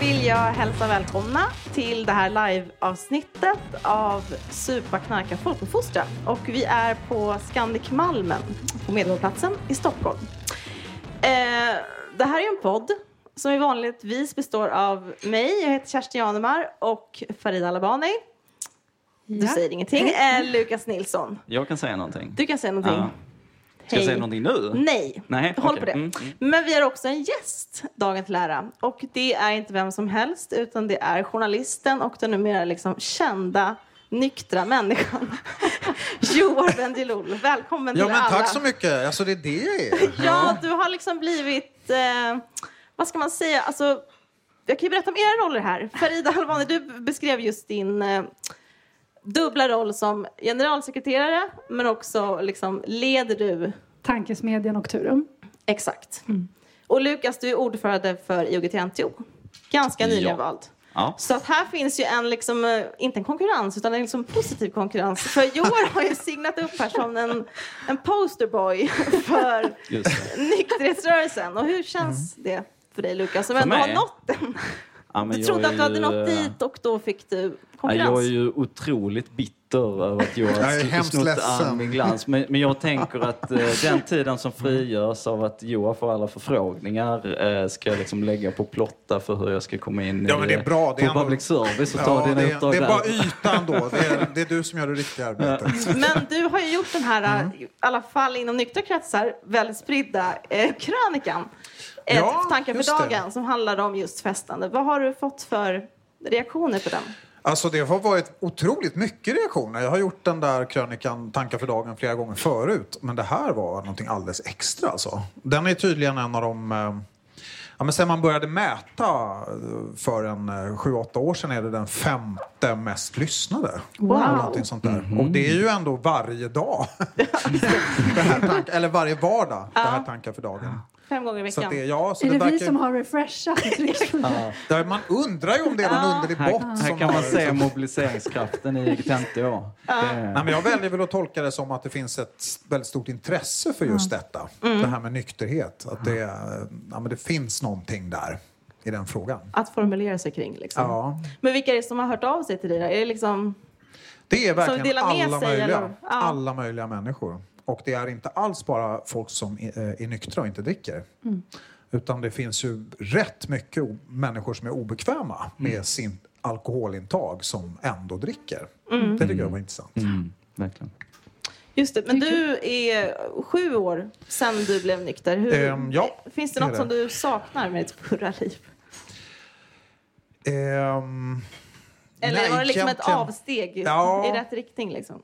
vill jag hälsa välkomna till det här live-avsnittet av Supa, knarka, folkuppfostra. Och vi är på Scandic Malmen på Medborgarplatsen i Stockholm. Eh, det här är en podd som i vanligtvis består av mig, jag heter Kerstin Janemar och Farida Alabani. Du Ja. säger ingenting. Eh, Lukas Nilsson. Jag kan säga någonting. Du kan säga någonting. Ja. Ska jag säga någonting nu? Nej, Nej, håll okej. på det. Mm, Men vi har också en gäst, dagen till ära. Och det är inte vem som helst, utan det är journalisten och den numera liksom kända nyktra människan. Joar Bendjelloul. Välkommen Ja till men alla. tack så mycket. Alltså det är det jag är. Ja, du har liksom blivit, eh, vad ska man säga, alltså, jag kan ju berätta om era roller här. Farida Alvani, du beskrev just din eh, dubbla roll som generalsekreterare, men också liksom leder du Tankesmedjan Nocturum. Exakt. Och Lukas, du är ordförande för IOGT-NTO. Ganska nyligen Ja. vald. Ja. Så att här finns ju en, liksom, eh, inte en konkurrens, utan en liksom positiv konkurrens. För Joar har ju signat upp här som en, en posterboy för nykterhetsrörelsen. Och hur känns det för dig Lukas, som För ändå har mig? nått den? Ja, men Du jag trodde att du hade ju, nått eh, dit och då fick du Ja, konkurrens. jag är ju otroligt bitter över att jag Jag är har snott an min glans. Men, men jag tänker att eh, den tiden som frigörs av att Joa får alla förfrågningar eh, ska jag liksom lägga på plotta för hur jag ska komma in Ja, men det är bra. Det är på ändå- public service och ta Ja, dina det, uppdrag det är bara ytan då. Det är, det är du som gör det riktiga arbetet. Men du har ju gjort den här, Mm. i alla fall inom nyktra kretsar, väldigt spridda eh, krönikan. Ja, tankar för just det. dagen som handlar om just festande. Vad har du fått för reaktioner på den? Alltså det har varit otroligt mycket reaktioner. Jag har gjort den där krönikan Tankar för dagen flera gånger förut. Men det här var någonting alldeles extra alltså. Den är tydligen en av de... eh, Ja, men sen man började mäta eh, för en eh, sju, åtta år sedan är det den femte mest lyssnade. Wow. Eller någonting sånt där. Och det är ju ändå varje dag. det här tank, eller varje vardag, det här Tankar för dagen. Fem gånger i Så veckan. det, ja, så Är det det vi som har refreshat? där man undrar ju om det är någon underlig Här, bot här som kan man se liksom- mobiliseringskraften i IGT-NTO. Nej, men jag väljer väl att tolka det som att det finns ett väldigt stort intresse för just detta. Det här med nykterhet. Att det, ja, men det finns någonting där i den frågan. Att formulera sig kring. Liksom. Ja. Men vilka är det som har hört av sig till dig? då? Är det liksom... Det är verkligen möjliga, eller? Ja. alla möjliga människor. Och det är inte alls bara folk som är, är nyktra och inte dricker. Utan det finns ju rätt mycket människor som är obekväma med sin alkoholintag som ändå dricker. Det tycker jag var intressant. Mm, verkligen. Just det, men du är sju år sedan du blev nykter. Hur... Ehm, ja, Finns det något det. som du saknar med ditt förra liv? Ehm, Eller nej, var det liksom ett avsteg Ja. i rätt riktning? Liksom?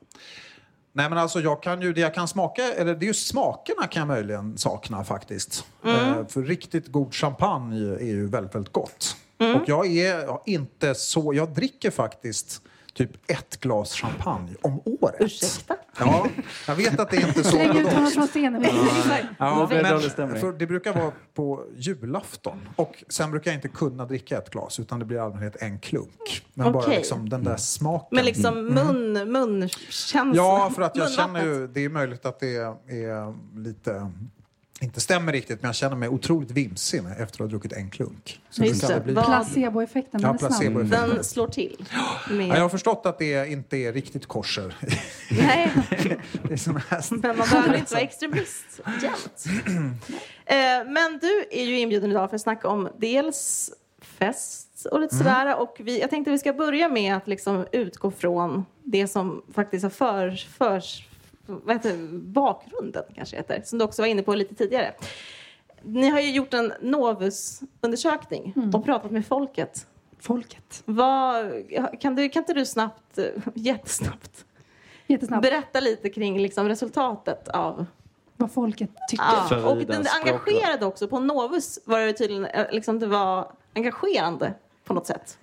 Nej men alltså jag kan ju, det jag kan smaka, eller det är ju smakerna kan jag möjligen sakna faktiskt. Eh, för riktigt god champagne är ju väldigt, väldigt gott. Och jag är inte så, jag dricker faktiskt typ ett glas champagne om året. Ursäkta? Ja, jag vet att det är inte så Släng ut honom från scenen. Ja, det dålig men stämning. för det brukar vara på julafton. Och sen brukar jag inte kunna dricka ett glas utan det blir i allmänhet en klunk. Men bara Okej. liksom den där smaken. Men liksom mun, munkänsla? Mm. Ja, för att jag känner ju, det är möjligt att det är lite, inte stämmer riktigt, men jag känner mig otroligt vimsig efter att ha druckit en klunk. Så Just kan det. bli- Placeboeffekten, Ja, den placeboeffekten. Den slår till. Med... Ja, jag har förstått att det inte är riktigt korser. Nej, det är såna här... men man behöver inte vara extremist jämt. Eh, men du är ju inbjuden idag för att snacka om dels fest och lite sådär. Och vi, jag tänkte vi ska börja med att liksom utgå från det som faktiskt har för, förs, vad heter bakgrunden kanske heter, som du också var inne på lite tidigare. Ni har ju gjort en Novus-undersökning och pratat med folket. Folket. Vad, kan, du, kan inte du snabbt, eh, jättesnabbt, Jättesnabbt. berätta lite kring liksom resultatet av... Vad folket tycker. Ja, och den engagerade också. På Novus var det tydligen eh, liksom, det var engagerande på något sätt.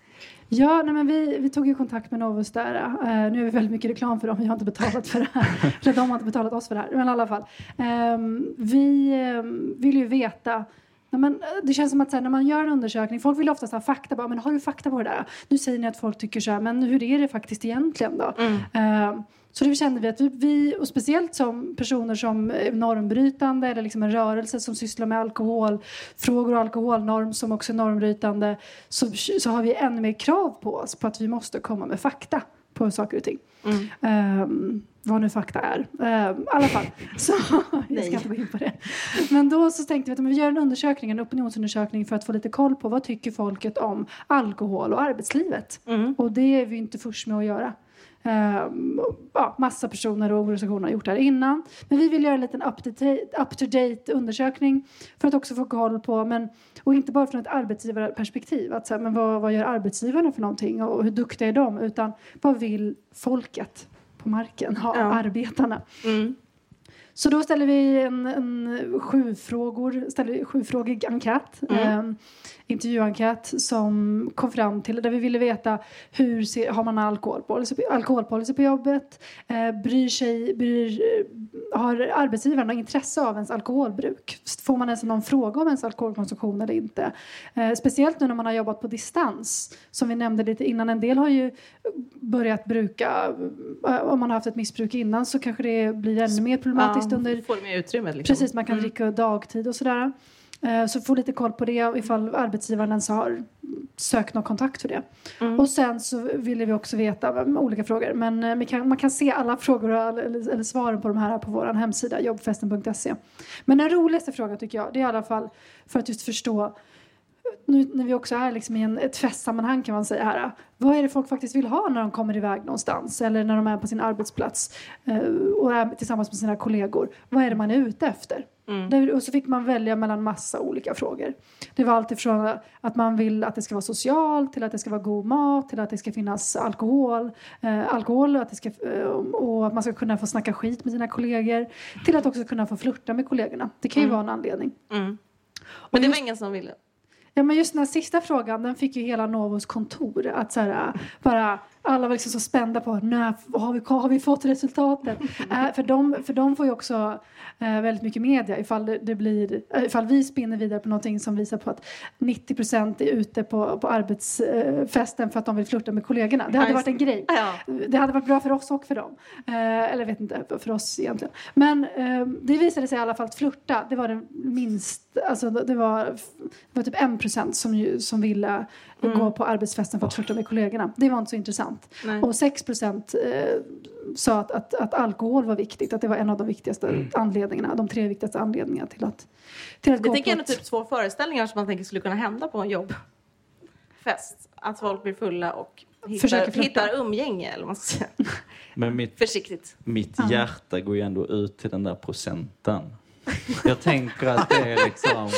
Ja, nej, men vi, vi tog ju kontakt med Novus där. Eh, nu är vi väldigt mycket reklam för dem. Vi har inte betalat för det här. Eller de har inte betalat oss för det här. Men i alla fall. Ehm, vi um, vill ju veta men, eh, det känns som att här, när man gör en undersökning, folk vill oftast ha fakta. Bara, men har du fakta på det där? Nu säger ni att folk tycker så här, men hur är det faktiskt egentligen då? Eh, så det kände vi att vi, vi, och speciellt som personer som är normbrytande eller liksom en rörelse som sysslar med alkoholfrågor och alkoholnorm som också är normbrytande så, så har vi ännu mer krav på oss på att vi måste komma med fakta på saker och ting. Ehm, vad nu fakta är. Ehm, I alla fall. Så, jag ska inte gå in på det. Men då så tänkte vi att vi gör en undersökning, en opinionsundersökning för att få lite koll på vad tycker folket om alkohol och arbetslivet. Och det är vi inte först med att göra. Och, ja, massa personer och organisationer har gjort det här innan. Men vi vill göra en liten up-to-date undersökning för att också få koll på, men, och inte bara från ett arbetsgivarperspektiv, att så här, men vad, vad gör arbetsgivarna för någonting och hur duktiga är de? Utan vad vill folket på marken, ha, Ja. arbetarna? Mm. Så då ställer vi en, en sju frågor, ställer sjufrågig enkät, eh, intervjuenkät som kom fram till, där vi ville veta hur ser, har man alkoholpolicy, alkoholpolicy på jobbet, eh, bryr sig, bryr, har arbetsgivaren intresse av ens alkoholbruk? Får man ens någon fråga om ens alkoholkonsumtion eller inte? Eh, speciellt nu när man har jobbat på distans, som vi nämnde lite innan, en del har ju börjat bruka, eh, om man har haft ett missbruk innan så kanske det blir ännu mer problematiskt under Får mer utrymme. Liksom. Precis, man kan dricka dagtid och sådär. Eh, Så få lite koll på det ifall arbetsgivaren ens har sökt någon kontakt för det. Och sen så ville vi också veta olika frågor. Men eh, man kan, man kan se alla frågor eller, eller svaren på de här på vår hemsida jobbfesten.se. Men den roligaste frågan tycker jag, det är i alla fall för att just förstå nu när vi också är liksom i en, ett festsammanhang kan man säga här. Vad är det folk faktiskt vill ha när de kommer iväg någonstans eller när de är på sin arbetsplats eh, och är tillsammans med sina kollegor? Vad är det man är ute efter? Där, och så fick man välja mellan massa olika frågor. Det var allt ifrån att man vill att det ska vara socialt till att det ska vara god mat till att det ska finnas alkohol, eh, alkohol att, det ska, eh, och att man ska kunna få snacka skit med sina kollegor till att också kunna få flirta med kollegorna. Det kan ju vara en anledning. Mm. Men det just- var ingen som ville. Ja, men just den här sista frågan, den fick ju hela Novos kontor att så här, bara alla var liksom så spända på när har vi, har vi fått resultatet? äh, för, de, för de får ju också äh, väldigt mycket media ifall, det, det blir, äh, ifall vi spinner vidare på någonting som visar på att 90 procent är ute på, på arbetsfesten för att de vill flirta med kollegorna. Det hade varit en grej. Ja. Det hade varit bra för oss och för dem. Eh, eller vet inte, för oss egentligen. Men eh, det visade sig i alla fall att flirta, det var det minst, alltså det var, det var typ en procent som, ju, som ville gå på arbetsfesten för att flirta med kollegorna. Det var inte så intressant. Nej. Och 6 procent eh, sa att, att, att alkohol var viktigt, att det var en av de viktigaste anledningarna, de tre viktigaste anledningarna till att, till att Det gå tänker på jag ändå ett- typ två föreställningar som man tänker skulle kunna hända på en jobbfest. Att folk blir fulla och Försöker hittar, hittar umgänge, eller vad man ska säga. Men mitt, Försiktigt. mitt hjärta går ju ändå ut till den där procenten. Jag tänker att det är liksom...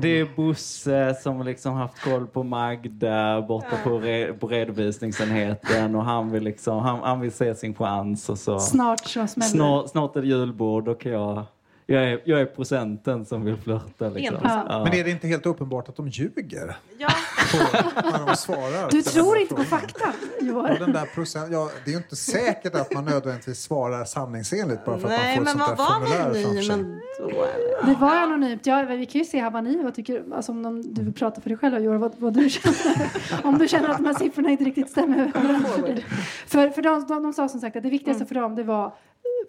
Det är Bosse som liksom haft koll på Magda borta på, re, på redovisningsenheten och han vill, liksom, han, han vill se sin chans och så. Snart så smäller det. Snart, snart är det julbord och jag, jag, är, jag är procenten som vill flörta. Liksom. Ja. Men är det inte helt uppenbart att de ljuger Ja, på, när de svarar? Du på tror inte på frågan? fakta, Och Johan. den där procent, ja, det är ju inte säkert att man nödvändigtvis svarar sanningsenligt bara för att nej, man får ett sånt där formulär framför sig. Men då, eller? Det var anonymt. Ja, vi kan ju se här vad ni vad tycker. Alltså om de, du vill prata för dig själv, Johan, vad, vad du känner. om du känner att de här siffrorna inte riktigt stämmer överens. För, för de, de, de sa som sagt att det viktigaste för dem det var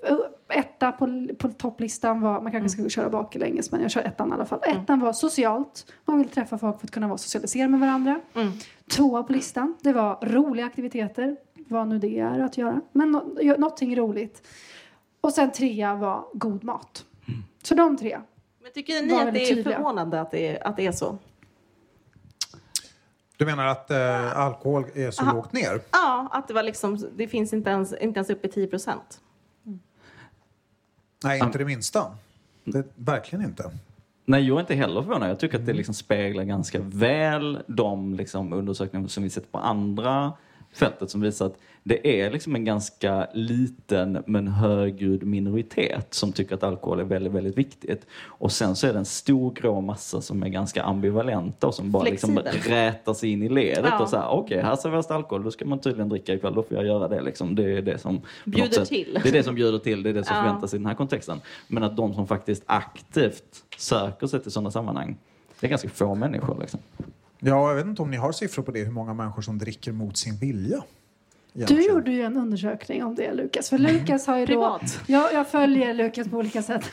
eh, etta på, på topplistan var, man kanske ska köra baklänges men jag kör ettan i alla fall. Ettan var socialt, man vill träffa folk för att kunna vara socialisera med varandra. Tvåa på listan, det var roliga aktiviteter, vad nu det är att göra. Men gö- någonting roligt. Och sen trea var god mat. Så de tre. Men tycker ni att det är tydliga. förvånande att det är, att det är så? Du menar att eh, alkohol är så Aha. lågt ner? Ja, att det var liksom, det finns inte ens, inte ens uppe i 10 procent. Nej, inte det minsta. Det, verkligen inte. Nej, jag är inte heller förvånad. Jag tycker att det liksom speglar ganska väl de liksom undersökningar som vi sett på andra fältet som visar att det är liksom en ganska liten men högljudd minoritet som tycker att alkohol är väldigt, väldigt viktigt. Och sen så är det en stor grå massa som är ganska ambivalenta och som bara liksom rätar sig in i ledet Ja. och så här, okej, här serveras det alkohol, då ska man tydligen dricka ikväll, då får jag göra det liksom. Det är det som Bjuder sätt- till. Det är det som bjuder till, det är det som Ja. förväntas i den här kontexten. Men att de som faktiskt aktivt söker sig till sådana sammanhang Det är ganska få människor liksom. Ja, jag vet inte om ni har siffror på det, hur många människor som dricker mot sin vilja. Du egentligen. gjorde ju en undersökning om det Lukas. För Lukas har ju då... Jag, jag följer Lukas på olika sätt.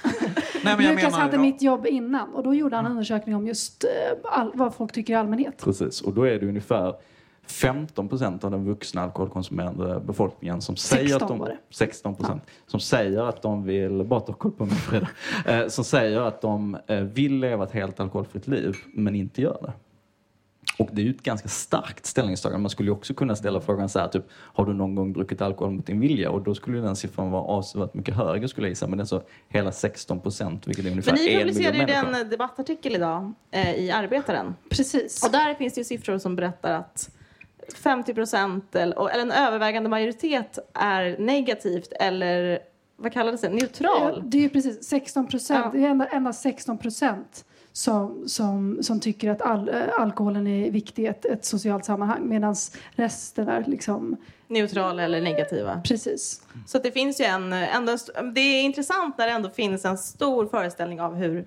Nej, men jag Lukas menar, hade ja. mitt jobb innan och då gjorde han en undersökning om just eh, all, vad folk tycker i allmänhet. Precis, och då är det ungefär 15 procent av den vuxna alkoholkonsumerande befolkningen som säger 16 att de, var det. 16 procent, som säger att de vill, bara ta koll på mig Frida, eh, som säger att de eh, vill leva ett helt alkoholfritt liv men inte gör det. Och det är ju ett ganska starkt ställningstagande. Man skulle ju också kunna ställa frågan så här, typ, har du någon gång druckit alkohol mot din vilja? Och då skulle den siffran vara avsevärt mycket högre skulle jag gissa. Men det är så hela 16 procent, vilket är ungefär Men ni en publicerade miljon ju människor. den debattartikel idag eh, i Arbetaren. Precis. Och där finns det ju siffror som berättar att 50 procent eller, eller en övervägande majoritet är negativt eller vad kallades det? Neutral? Det är ju precis 16 procent. Ja. Det är enda- endast 16 procent som, som, som tycker att all, eh, alkoholen är viktig i ett, ett socialt sammanhang medan resten är liksom Neutral eller negativa. precis. Så det finns ju en, ändå det är intressant när det ändå finns en stor föreställning av hur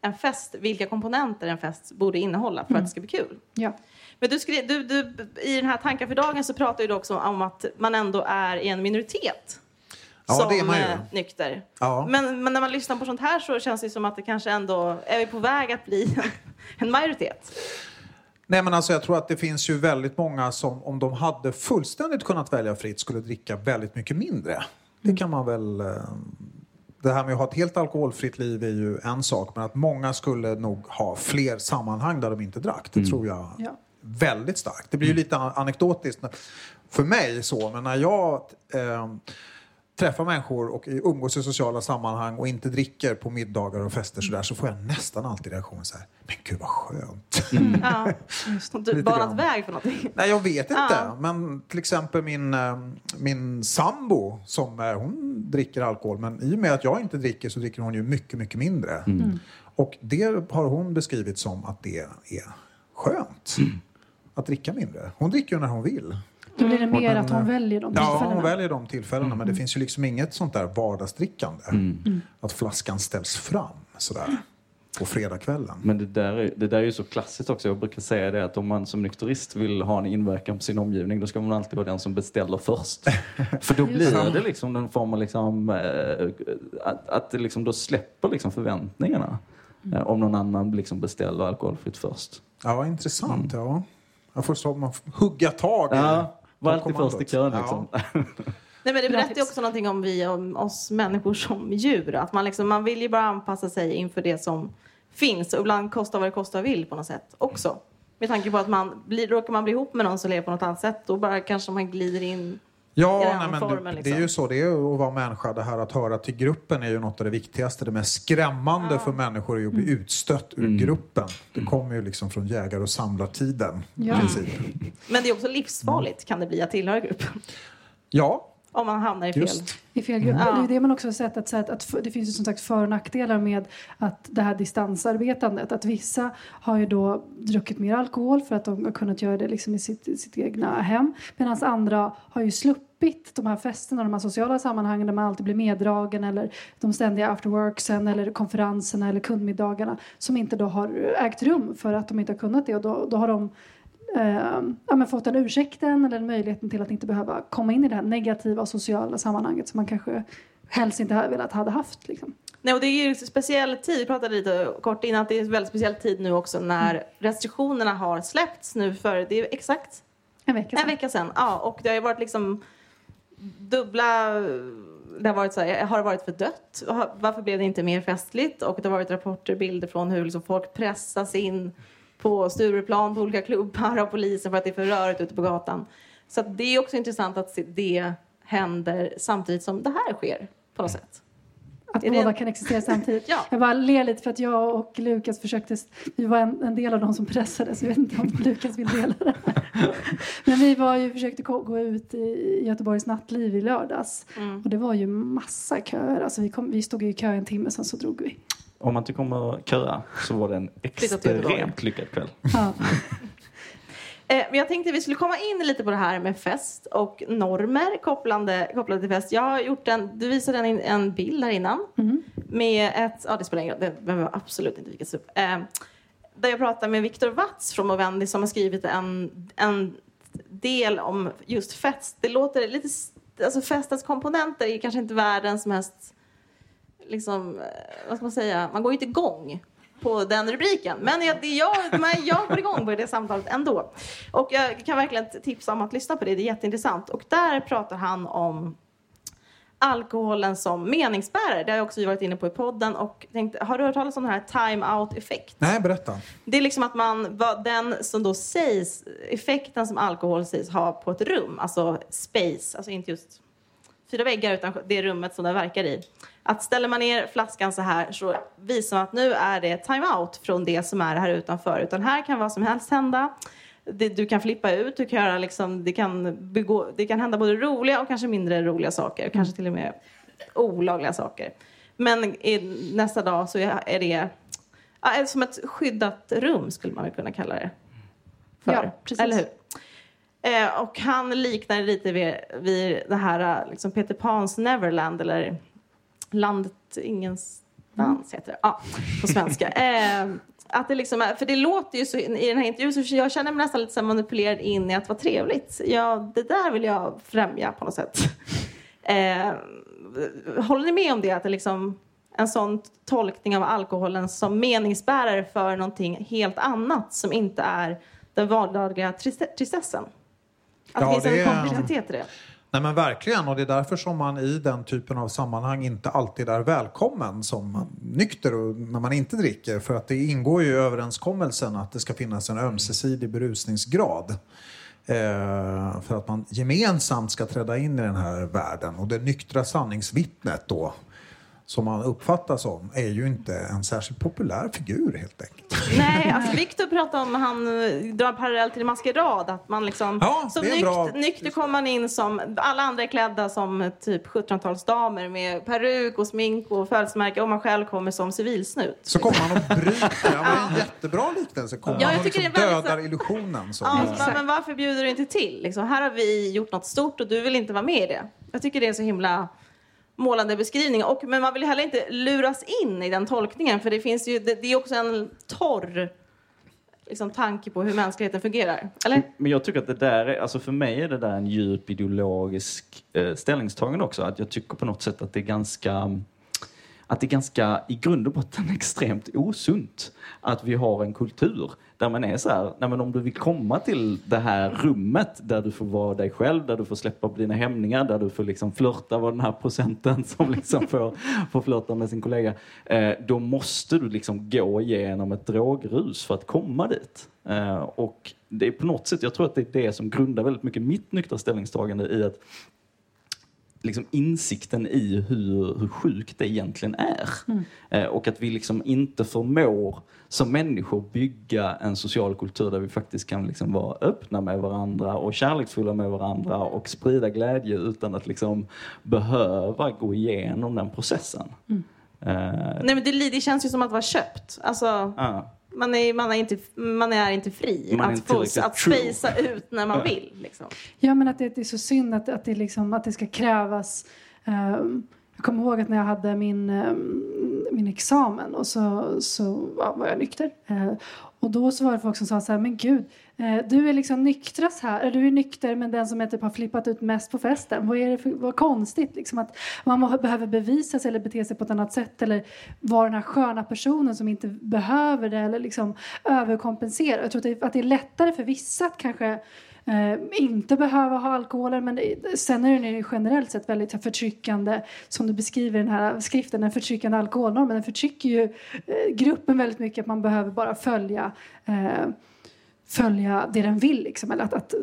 en fest, vilka komponenter en fest borde innehålla för att det ska bli kul. Ja. Men du skrev, du, du, i den här tankar för dagen så pratar du också om att man ändå är i en minoritet. Ja, som det är man ju. eh, nykter. Ja. Men, men när man lyssnar på sånt här så känns det som att det kanske ändå är vi på väg att bli en, en majoritet. Nej, men alltså, jag tror att det finns ju väldigt många som om de hade fullständigt kunnat välja fritt skulle dricka väldigt mycket mindre. Det kan man väl... eh, Det här med att ha ett helt alkoholfritt liv är ju en sak men att många skulle nog ha fler sammanhang där de inte drack. Det tror jag Ja. väldigt starkt. Det blir ju lite an- anekdotiskt för mig så, men när jag eh, träffar människor och umgås i sociala sammanhang och inte dricker på middagar och fester så, där, så får jag nästan alltid reaktionen så här, men gud vad skönt. Ja. Och du Lite banat väg för någonting. Nej, jag vet inte. Ja. Men till exempel min, eh, min sambo, som, eh, hon dricker alkohol. Men i och med att jag inte dricker så dricker hon ju mycket, mycket mindre. Mm. Och det har hon beskrivit som att det är skönt. Att dricka mindre. Hon dricker ju när hon vill. Då blir det mer den, att hon eh, väljer de Ja, tillfällena. hon väljer de tillfällena. Men det finns ju liksom inget sånt där vardagsdrickande. Mm. Att flaskan ställs fram sådär på fredagskvällen. Men det där, är, det där är ju så klassiskt också. Jag brukar säga det att om man som nykterist vill ha en inverkan på sin omgivning då ska man alltid vara den som beställer först. För då blir det liksom en form av liksom, eh, att, att det liksom då släpper liksom förväntningarna. Eh, om någon annan liksom beställer alkoholfritt först. Ja, intressant. Ja. Jag får så man får hugga tag i Ja, var alltid först i kön Ja. liksom. Nej, men det berättar ju också någonting om vi, om oss människor som djur. Att man, liksom, man vill ju bara anpassa sig inför det som finns. Och ibland kostar vad det kostar vill på något sätt också. Med tanke på att man blir, råkar man bli ihop med någon som lever på något annat sätt. Då bara kanske man glider in. Ja, nej, men formen, det, det liksom. är ju så. Det är ju att vara människa. Det här att höra till gruppen är ju något av det viktigaste. Det mest skrämmande för människor är ju att bli utstött ur gruppen. Det kommer ju liksom från jägar och samlartiden. Ja. Men det är också livsfarligt kan det bli att tillhöra gruppen. Ja, Om man hamnar i fel. just. I fel grupp. Ja. Det är det man också har sett att, att, att det finns ju som sagt för och nackdelar med att det här distansarbetandet. Att vissa har ju då druckit mer alkohol för att de har kunnat göra det liksom i sitt, sitt egna hem. Medan andra har ju sluppit de här festerna, de här sociala sammanhangen där man alltid blir meddragen eller de ständiga afterworksen eller konferenserna eller kundmiddagarna som inte då har ägt rum för att de inte har kunnat det och då, då har de eh, ja, fått den ursäkten eller möjligheten till att inte behöva komma in i det här negativa och sociala sammanhanget som man kanske helst inte hade velat hade haft. Liksom. Nej, och det är ju en speciell tid. Vi pratade lite kort innan att det är en väldigt speciell tid nu också när restriktionerna har släppts nu för det är exakt En vecka En sedan. vecka sedan, ja. Och det har ju varit liksom dubbla... Det har varit så här, har det varit för dött? Varför blev det inte mer festligt? Och det har varit rapporter, bilder från hur liksom folk pressas in på Stureplan, på olika klubbar av polisen för att det är för rörigt ute på gatan. Så det är också intressant att se det händer samtidigt som det här sker på något sätt. Att Är det- båda kan existera samtidigt. Ja. Jag bara ler lite för att jag och Lukas försökte, vi var en, en del av de som pressades, jag vet inte om Lukas vill dela det här. Men vi var ju, försökte gå ut i Göteborgs nattliv i lördags och det var ju massa köer, alltså vi, kom, vi stod i kö en timme sen så drog vi. Om man tycker om att köra så var det en extremt lyckad kväll. Ja. Eh, men jag tänkte vi skulle komma in lite på det här med fest och normer kopplande, kopplade till fest. Jag har gjort en, du visade en, en bild här innan Mm. med ett, ja det spelar ingen roll, det behöver absolut inte vika upp. Eh, där jag pratade med Viktor Watz från Movendi som har skrivit en, en del om just fest. Det låter lite... Alltså festens komponenter är kanske inte världens mest... Liksom, eh, vad ska man säga? Man går ju inte igång på den rubriken. Men jag, jag, men jag går igång på det samtalet ändå. Och jag kan verkligen tipsa om att lyssna på det. Det är jätteintressant. Och där pratar han om alkoholen som meningsbärare. Det har jag också varit inne på i podden. Och tänkte, har du hört talas om den här time-out-effekt? Nej, berätta. Det är liksom att man, den som då sägs, effekten som alkohol sägs ha på ett rum, alltså space, alltså inte just fyra väggar utan det rummet som den verkar i. Att ställer man ner flaskan så här så visar man att nu är det time-out från det som är här utanför. Utan här kan vad som helst hända. Det, du kan flippa ut, du kan göra liksom, det, kan begå, det kan hända både roliga och kanske mindre roliga saker. Kanske till och med olagliga saker. Men i, nästa dag så är, det ja, som ett skyddat rum skulle man väl kunna kalla det. För. Ja, precis. Eller hur? Eh, och han liknar lite vid, vid det här eh, liksom Peter Pans Neverland eller Landet ingenstans heter det. Ja, på svenska. Eh, att det liksom är, för det låter ju så i den här intervjun så jag känner mig nästan lite manipulerad in i att vara trevligt. Ja, det där vill jag främja på något sätt. Eh, håller ni med om det? Att det liksom en sån tolkning av alkoholen som meningsbärare för någonting helt annat som inte är den vardagliga triste- tristessen? Att Ja, det finns en är- komplexitet i det. Nej men verkligen och det är därför som man i den typen av sammanhang inte alltid är välkommen som nykter och när man inte dricker. För att det ingår ju i överenskommelsen att det ska finnas en ömsesidig berusningsgrad. Eh, för att man gemensamt ska träda in i den här världen. Och det nyktra sanningsvittnet då, som man uppfattas som, är ju inte en särskilt populär figur helt enkelt. Nej, alltså Victor pratar om, han eh, drar parallell till maskerad, att man liksom, Ja, som nykt, bra. nykter kommer man in som, alla andra är klädda som typ 1700-talsdamer med peruk och smink och födelsemärke och man själv kommer som civilsnut. Så kommer man och bryter. Ja, är en jättebra liknelse. Kommer Ja, man jag och tycker liksom väldigt dödar illusionen. Så. Ja, bara, men varför bjuder du inte till? Liksom, här har vi gjort något stort och du vill inte vara med i det. Jag tycker det är så himla målande beskrivning. Och, men man vill heller inte luras in i den tolkningen för det finns ju, det, det är också en torr liksom, tanke på hur mänskligheten fungerar. Eller? Men jag tycker att det där är, alltså för mig är det där en djup ideologisk eh, ställningstagande också. Att jag tycker på något sätt att det är ganska att det är ganska i grund och botten extremt osunt att vi har en kultur där man är så här, nej men om du vill komma till det här rummet där du får vara dig själv, där du får släppa på dina hämningar, där du får liksom flörta, vara den här procenten som liksom får, får flörta med sin kollega. Eh, då måste du liksom gå igenom ett drogrus för att komma dit. Eh, och det är på något sätt, jag tror att det är det som grundar väldigt mycket mitt nyktra ställningstagande i att liksom insikten i hur, hur sjukt det egentligen är. Eh, och att vi liksom inte förmår som människor bygga en social kultur där vi faktiskt kan liksom vara öppna med varandra och kärleksfulla med varandra och sprida glädje utan att liksom behöva gå igenom den processen. Eh, Nej, men det, det känns ju som att vara köpt. Alltså, ja. Man, är, man, är inte, man är inte fri Man att, inte få, tillräckligt att spacea ut när man vill. Liksom. Ja, men att det, det är så synd att, att, det, liksom, att det ska krävas. ehm, jag kommer ihåg att när jag hade min, ehm, min examen och så, så ja, var jag nykter. Eh, och då så var det folk som sa så här, men gud, Eh, du är liksom nyktras här. Du är nykter men den som är typ har flippat ut mest på festen. Vad är det för, vad konstigt liksom att man behöver bevisa sig eller bete sig på ett annat sätt eller vara den här sköna personen som inte behöver det eller liksom överkompensera. Jag tror att det, att det är lättare för vissa att kanske eh, inte behöva ha alkoholen men det, sen är den ju generellt sett väldigt förtryckande som du beskriver i den här skriften, den förtryckande alkoholnormen. Den förtrycker ju eh, gruppen väldigt mycket att man behöver bara följa eh, följa det den vill, liksom, eller att, att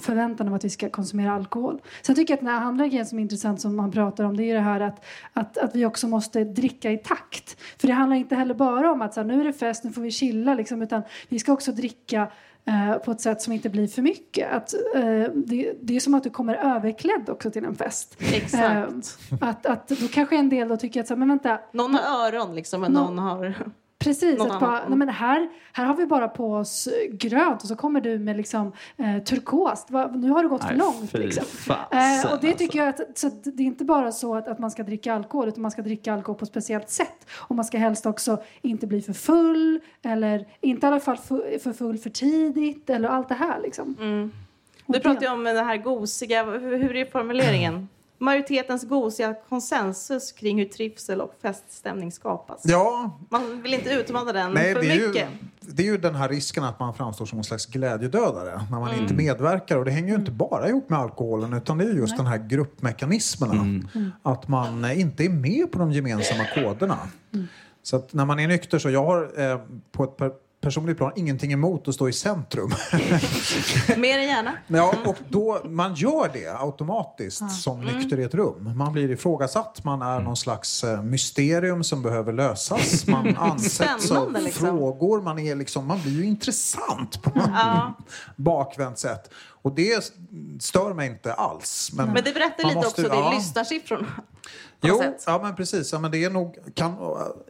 förväntan om att vi ska konsumera alkohol. Sen tycker jag att den här andra grejen som är intressant som man pratar om det är det här att, att, att vi också måste dricka i takt. För det handlar inte heller bara om att så här, nu är det fest, nu får vi chilla, liksom, utan vi ska också dricka eh, på ett sätt som inte blir för mycket. Att, eh, det, det är som att du kommer överklädd också till en fest. Exakt. Eh, att, att då kanske en del då tycker att så här, men vänta, Någon har öron liksom, men Nå- någon har... Precis, Något att bara, nej men här, här har vi bara på oss grönt och så kommer du med liksom eh, turkost. Va, nu har du gått för Nej, långt. fy Liksom. fasen, Eh, och det tycker alltså. jag att, så att det är inte bara så att, att man ska dricka alkohol utan man ska dricka alkohol på ett speciellt sätt. Och man ska helst också inte bli för full eller inte i alla fall för, för full för tidigt eller allt det här liksom. Mm. Du det- pratar ju om det här gosiga, hur hur är formuleringen? Majoritetens gosiga konsensus kring hur trivsel och feststämning skapas. Ja, Man vill inte utmana den nej, för det, är ju, mycket. det är ju den här risken att man framstår som en slags glädjedödare när man Mm. inte medverkar. Och det hänger ju inte bara ihop med alkoholen utan det är just den här gruppmekanismerna. Mm. Att man eh, inte är med på de gemensamma koderna. Mm. Så att när man är nykter så jag har eh, på ett personligt plan ingenting emot att stå i centrum. Mer än gärna. Ja, och då, man gör det automatiskt som Mm. nykter i ett rum. Man blir ifrågasatt, man är någon slags eh, mysterium som behöver lösas. Man ansätts av liksom. frågor, man, är liksom, man blir ju intressant på något Ja. bakvänt sätt. Och det stör mig inte alls. Men, Men det berättar lite måste- också, det ja. lyssnarsiffrorna. Jo, sätt. ja men precis. Ja, men det är nog, kan,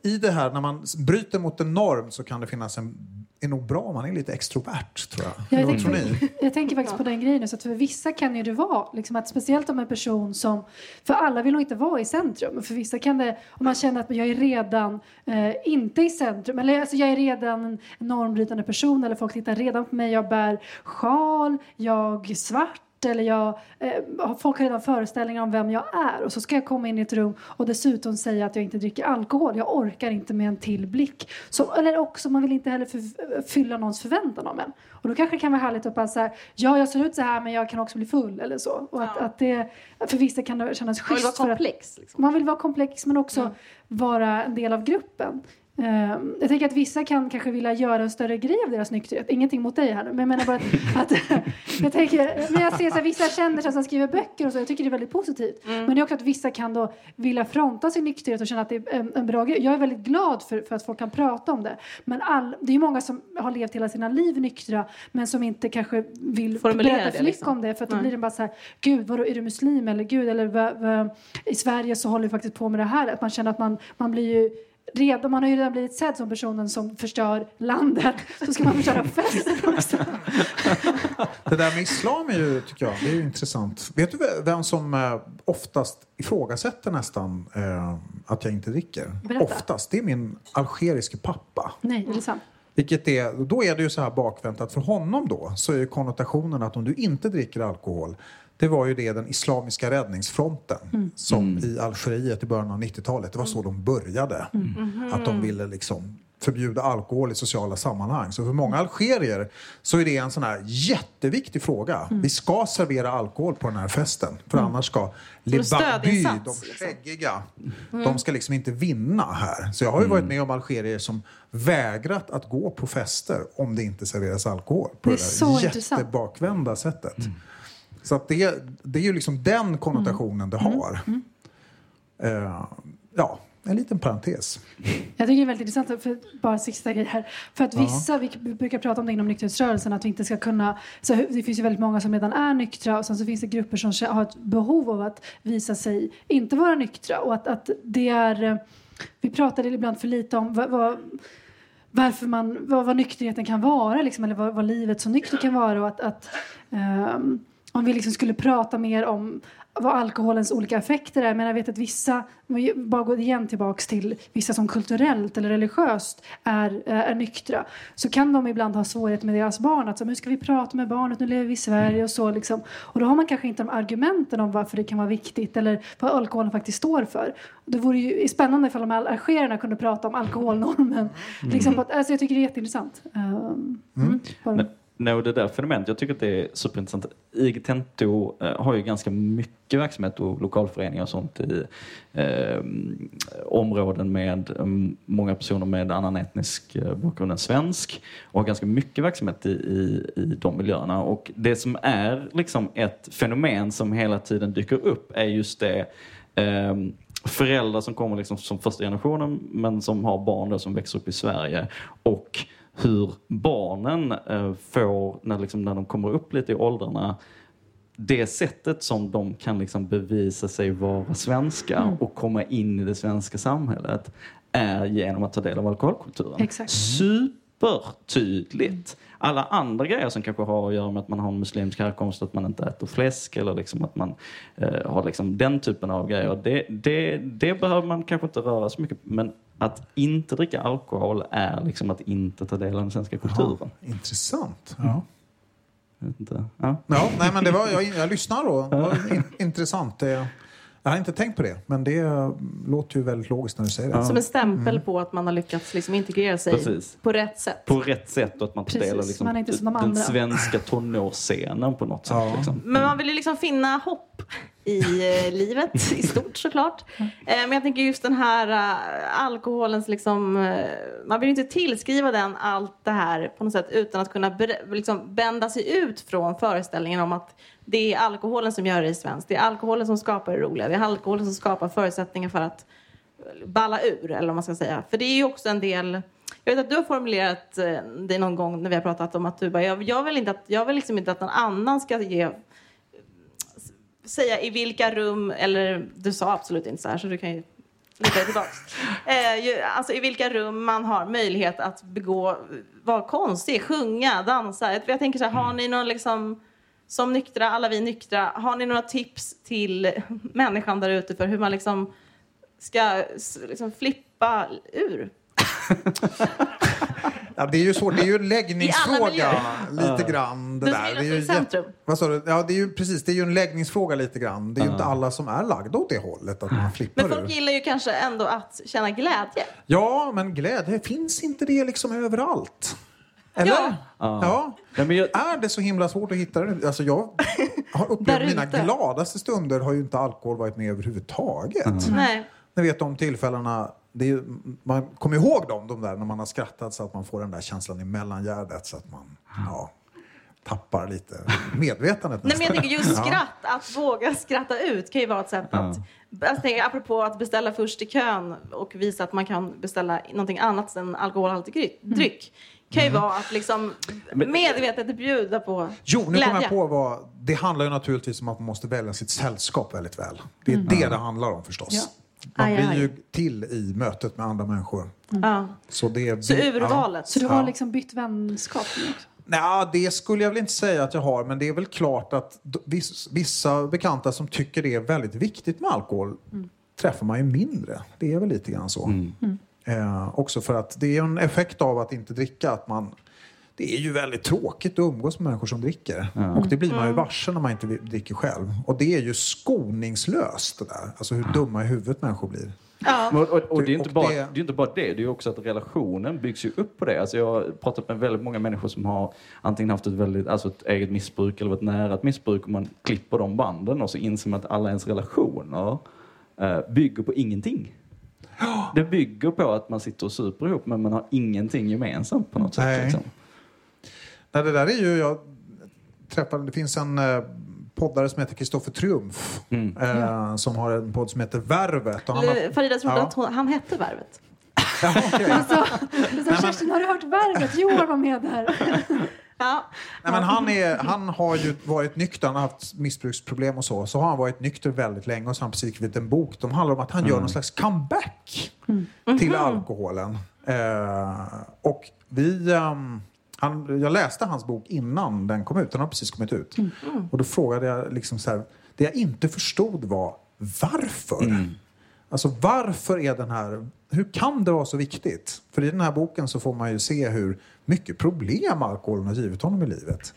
I det här när man bryter mot en norm så kan det finnas en är nog bra om man är lite extrovert tror jag. Ja, jag, tror tänker, ni? jag tänker faktiskt på den grejen. nu, Så att för vissa kan ju det vara, liksom att speciellt om en person som... För alla vill nog inte vara i centrum. Men För vissa kan det, om man känner att jag är redan eh, inte i centrum, eller alltså jag är redan en normbrytande person eller folk tittar redan på mig, jag bär sjal, jag är svart eller jag, eh, folk har redan föreställningar om vem jag är och så ska jag komma in i ett rum och dessutom säga att jag inte dricker alkohol. Jag orkar inte med en till blick. Så, eller också, man vill inte heller för, fylla någons förväntan om en. Och då kanske det kan vara härligt att bara säga ja jag ser ut så här men jag kan också bli full eller så. Och att, Ja. att det, för vissa kan det kännas Man vill vara schysst. för att- komplex. Liksom. man vill vara komplex men också vara en del av gruppen. Ehm, jag tänker att vissa kan kanske vilja göra en större grej av deras nykterhet. Ingenting mot dig här nu, men jag menar bara att, att jag tänker, men jag ser så här, vissa kändisar som skriver böcker och så, jag tycker det är väldigt positivt. Men det är också att vissa kan då vilja fronta sin nykterhet och känna att det är en, en bra grej. Jag är väldigt glad för, för att folk kan prata om det. Men all, det är ju många som har levt hela sina liv nyktra men som inte kanske vill Formulera berätta för mycket liksom. om det för att då Nej. blir det bara så här, gud vadå är du muslim eller gud eller vad, vad, i Sverige så håller vi faktiskt på med det här. Att man känner att man, man blir ju redan, man har ju redan blivit sedd som personen som förstör landet. Så ska man förstöra festen också. Det där med islam är ju, tycker jag, det är ju intressant. Vet du vem som eh, oftast ifrågasätter nästan eh, att jag inte dricker? Berätta. Oftast. Det är min algeriske pappa. Nej, är det sant? Vilket är, då är det ju så här bakvänt att för honom då så är konnotationen att om du inte dricker alkohol det var ju det den islamiska räddningsfronten som i Algeriet i början av 90-talet. Det var så de började. Att de ville liksom förbjuda alkohol i sociala sammanhang. Så för många algerier så är det en sån här jätteviktig fråga. Vi ska servera alkohol på den här festen. För annars ska Lebaby, de liksom. skäggiga, de ska liksom inte vinna här. Så jag har ju varit med om algerier som vägrat att gå på fester om det inte serveras alkohol. På Det är det, så där intressant. jättebakvända sättet. Så att det, det är ju liksom den konnotationen det har. Eh, ja, en liten parentes. Jag tycker det är väldigt intressant, för bara sista grej här. För att vissa, vi brukar prata om det inom nykterhetsrörelsen, att vi inte ska kunna... Så det finns ju väldigt många som redan är nyktra och sen så finns det grupper som har ett behov av att visa sig inte vara nyktra. Och att, att det är... eh, Vi pratar ibland för lite om vad, vad, varför man, vad, vad nykterheten kan vara, liksom, eller vad, vad livet som nykter kan vara. Och att, att ehm, om vi liksom skulle prata mer om vad alkoholens olika effekter är. Men jag vet att vissa, om vi bara går igen tillbaks till vissa som kulturellt eller religiöst är, eh, är nyktra. Så kan de ibland ha svårigheter med deras barn. Att så, nu ska vi prata med barnet, nu lever vi i Sverige och så. Liksom. Och då har man kanske inte de argumenten om varför det kan vara viktigt eller vad alkoholen faktiskt står för. Det vore ju spännande ifall de här algerierna kunde prata om alkoholnormen. Liksom på, att- alltså jag tycker det är jätteintressant. Um, mm. Men, no, det där fenomenet, jag tycker att det är superintressant. IG Tento eh, har ju ganska mycket verksamhet och lokalföreningar och sånt i eh, områden med mm, många personer med annan etnisk eh, bakgrund än svensk och har ganska mycket verksamhet i, i, i de miljöerna. Och det som är liksom ett fenomen som hela tiden dyker upp är just det eh, föräldrar som kommer liksom som första generationen men som har barn då som växer upp i Sverige och hur barnen eh, får, när, liksom, när de kommer upp lite i åldrarna, det sättet som de kan liksom bevisa sig vara svenska och komma in i det svenska samhället är genom att ta del av alkoholkulturen. Exakt. Supertydligt. Alla andra grejer som kanske har att göra med att man har en muslimsk härkomst, att man inte äter fläsk eller liksom att man eh, har liksom den typen av grejer. Det, det, det behöver man kanske inte röra så mycket Men att inte dricka alkohol är liksom att inte ta del av den svenska kulturen. Intressant. Ja. Jag vet inte. Ja. Ja, nej, men det var, jag, jag lyssnar då. Det var in, intressant. Det, jag har inte tänkt på det, men det låter ju väldigt logiskt när du säger det. Som en stämpel på att man har lyckats liksom integrera sig Precis. på rätt sätt. På rätt sätt och att man tar del av liksom, man är inte som de den andra. svenska tonårsscenen på något sätt. Ja. Liksom. Men man vill ju liksom finna hopp i eh, livet i stort såklart. Eh, men jag tänker just den här eh, alkoholens liksom, man vill ju inte tillskriva den allt det här på något sätt utan att kunna liksom bända sig ut från föreställningen om att det är alkoholen som gör det svenskt. Det är alkoholen som skapar det roliga. Det är alkoholen som skapar förutsättningar för att balla ur, eller vad man ska säga. För det är ju också en del... Jag vet att du har formulerat det någon gång när vi har pratat om att du bara, jag, jag vill inte att, jag vill liksom inte att någon annan ska ge säga i vilka rum, eller du sa absolut inte så här så du kan ju luta tillbaks. Eh, alltså i vilka rum man har möjlighet att begå, vara konstig, sjunga, dansa. Jag, tänker så här, har ni någon liksom, som nyktra, alla vi nyktra, har ni några tips till människan där ute för hur man liksom ska liksom flippa ur? Ja, det är ju svårt. Det är ju en läggningsfråga lite grann. Det Du där. Det är ju centrum. Vad sa du? Ja, det är ju precis. Det är ju en läggningsfråga lite grann. Det är ju inte alla som är lagda åt det hållet, att man flippar Men folk ur. gillar ju kanske ändå att känna glädje. Ja, men glädje, finns inte det liksom överallt? Eller? Ja. Ja. Nej, men jag, Är det så himla svårt att hitta det? Alltså jag har upplevt mina gladaste stunder har ju inte alkohol varit med överhuvudtaget. Nej. Ni vet de tillfällena, är, man kommer ihåg dem, de där när man har skrattat så att man får den där känslan i mellangärdet så att man ja, tappar lite medvetandet Nej, men jag tänker just skratt, att våga skratta ut kan ju vara ett sätt att... Jag tänker, apropå att beställa först i kön och visa att man kan beställa någonting annat än alkoholhaltig gry- dryck. Kan ju vara att liksom medvetet bjuda på Jo, nu kommer glädje. jag på vad... Det handlar ju naturligtvis om att man måste välja sitt sällskap väldigt väl. Det är det det handlar om förstås. Ja. Man Aj, blir aj. ju till i mötet med andra människor. Ja. Så, det är, Så urvalet. Så du har Ja. liksom bytt vänskap nu också? Nej, det skulle jag väl inte säga att jag har, men det är väl klart att vissa bekanta som tycker det är väldigt viktigt med alkohol träffar man ju mindre. Det är väl lite grann så. Eh, också för att det är en effekt av att inte dricka, att man det är ju väldigt tråkigt att umgås med människor som dricker. Och det blir man ju varse när man inte dricker själv. Och det är ju skoningslöst det där. Alltså hur dumma i huvudet människor blir. Ja. Och, och, och det är inte, Och bara, det- det... är inte bara det, det är också att relationen byggs ju upp på det. Alltså jag har pratat med väldigt många människor som har antingen haft ett, väldigt, alltså ett eget missbruk eller ett nära ett missbruk och man klipper de banden och så inser man att alla ens relationer eh, bygger på ingenting. Det bygger på att man sitter och super ihop men man har ingenting gemensamt på något sätt. Nej. Liksom. Nej, det där är ju, jag träffade, det finns en eh, poddare som heter Kristoffer Triumf. Eh, Som har en podd som heter Värvet. Och han har, Eller, Farida trodde Ja. att hon, han hette Värvet. ja, okej. Alltså, så, Kerstin, har du hört Värvet? Johan var med där. Ja. Nej, men han, är, han har ju varit nykter, han har haft missbruksproblem och så. Så har han varit nykter väldigt länge och så har han precis skrivit en bok. De handlar om att han gör någon slags comeback till alkoholen. Eh, och vi... ehm, han, jag läste hans bok innan den kom ut. Den har precis kommit ut. Och då frågade jag liksom så här. Det jag inte förstod var varför. Alltså varför är den här... Hur kan det vara så viktigt? För i den här boken så får man ju se hur mycket problem alkoholen har givit honom i livet.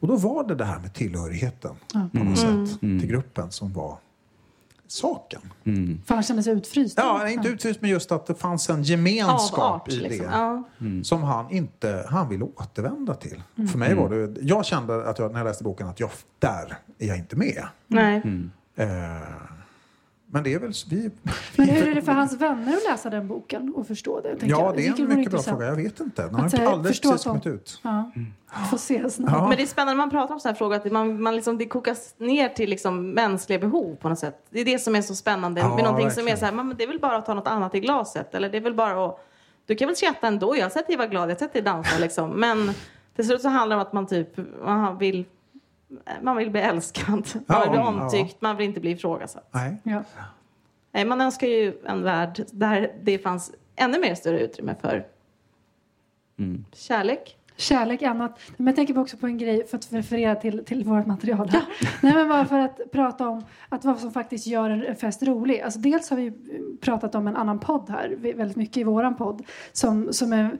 Och då var det det här med tillhörigheten på något sätt till gruppen som var saken. För han kände sig utfryst. Ja, inte utfryst men just att det fanns en gemenskap Avart, i liksom. det. Ja. Som han inte han ville återvända till. För mig var det, jag kände att jag, när jag läste boken att jag, där är jag inte med. Nej. Eh, men det är väl vi... Men hur är det för hans vänner att läsa den boken och förstå det? tänker Ja, det är en mycket bra fråga. Jag vet inte. Den har Att, inte eh, alldeles precis kommit ut. Ja, får se snart. Ja. Men det är spännande när man pratar om sådana här frågor att man, man liksom, det kokas ner till liksom mänskliga behov på något sätt. Det är det som är så spännande Ja, med någonting som är verkligen. så här, men det är väl bara att ta något annat i glaset eller det är väl bara att, du kan väl skratta ändå, jag har sett dig vara glad, jag har sett dig dansa liksom. Men till slut så handlar det om att man typ, man vill, man vill bli älskad, man Ja, vill bli ja. omtyckt, man vill inte bli ifrågasatt. Nej. Ja. Nej, man önskar ju en värld där det fanns ännu mer större utrymme för Mm. kärlek. Kärlek annat. Men jag tänker också på en grej för att referera till, till vårt material. Här. Nej, men bara för att prata om att vad som faktiskt gör en fest rolig. Alltså dels har vi pratat om en annan podd här, väldigt mycket i våran podd, som, som är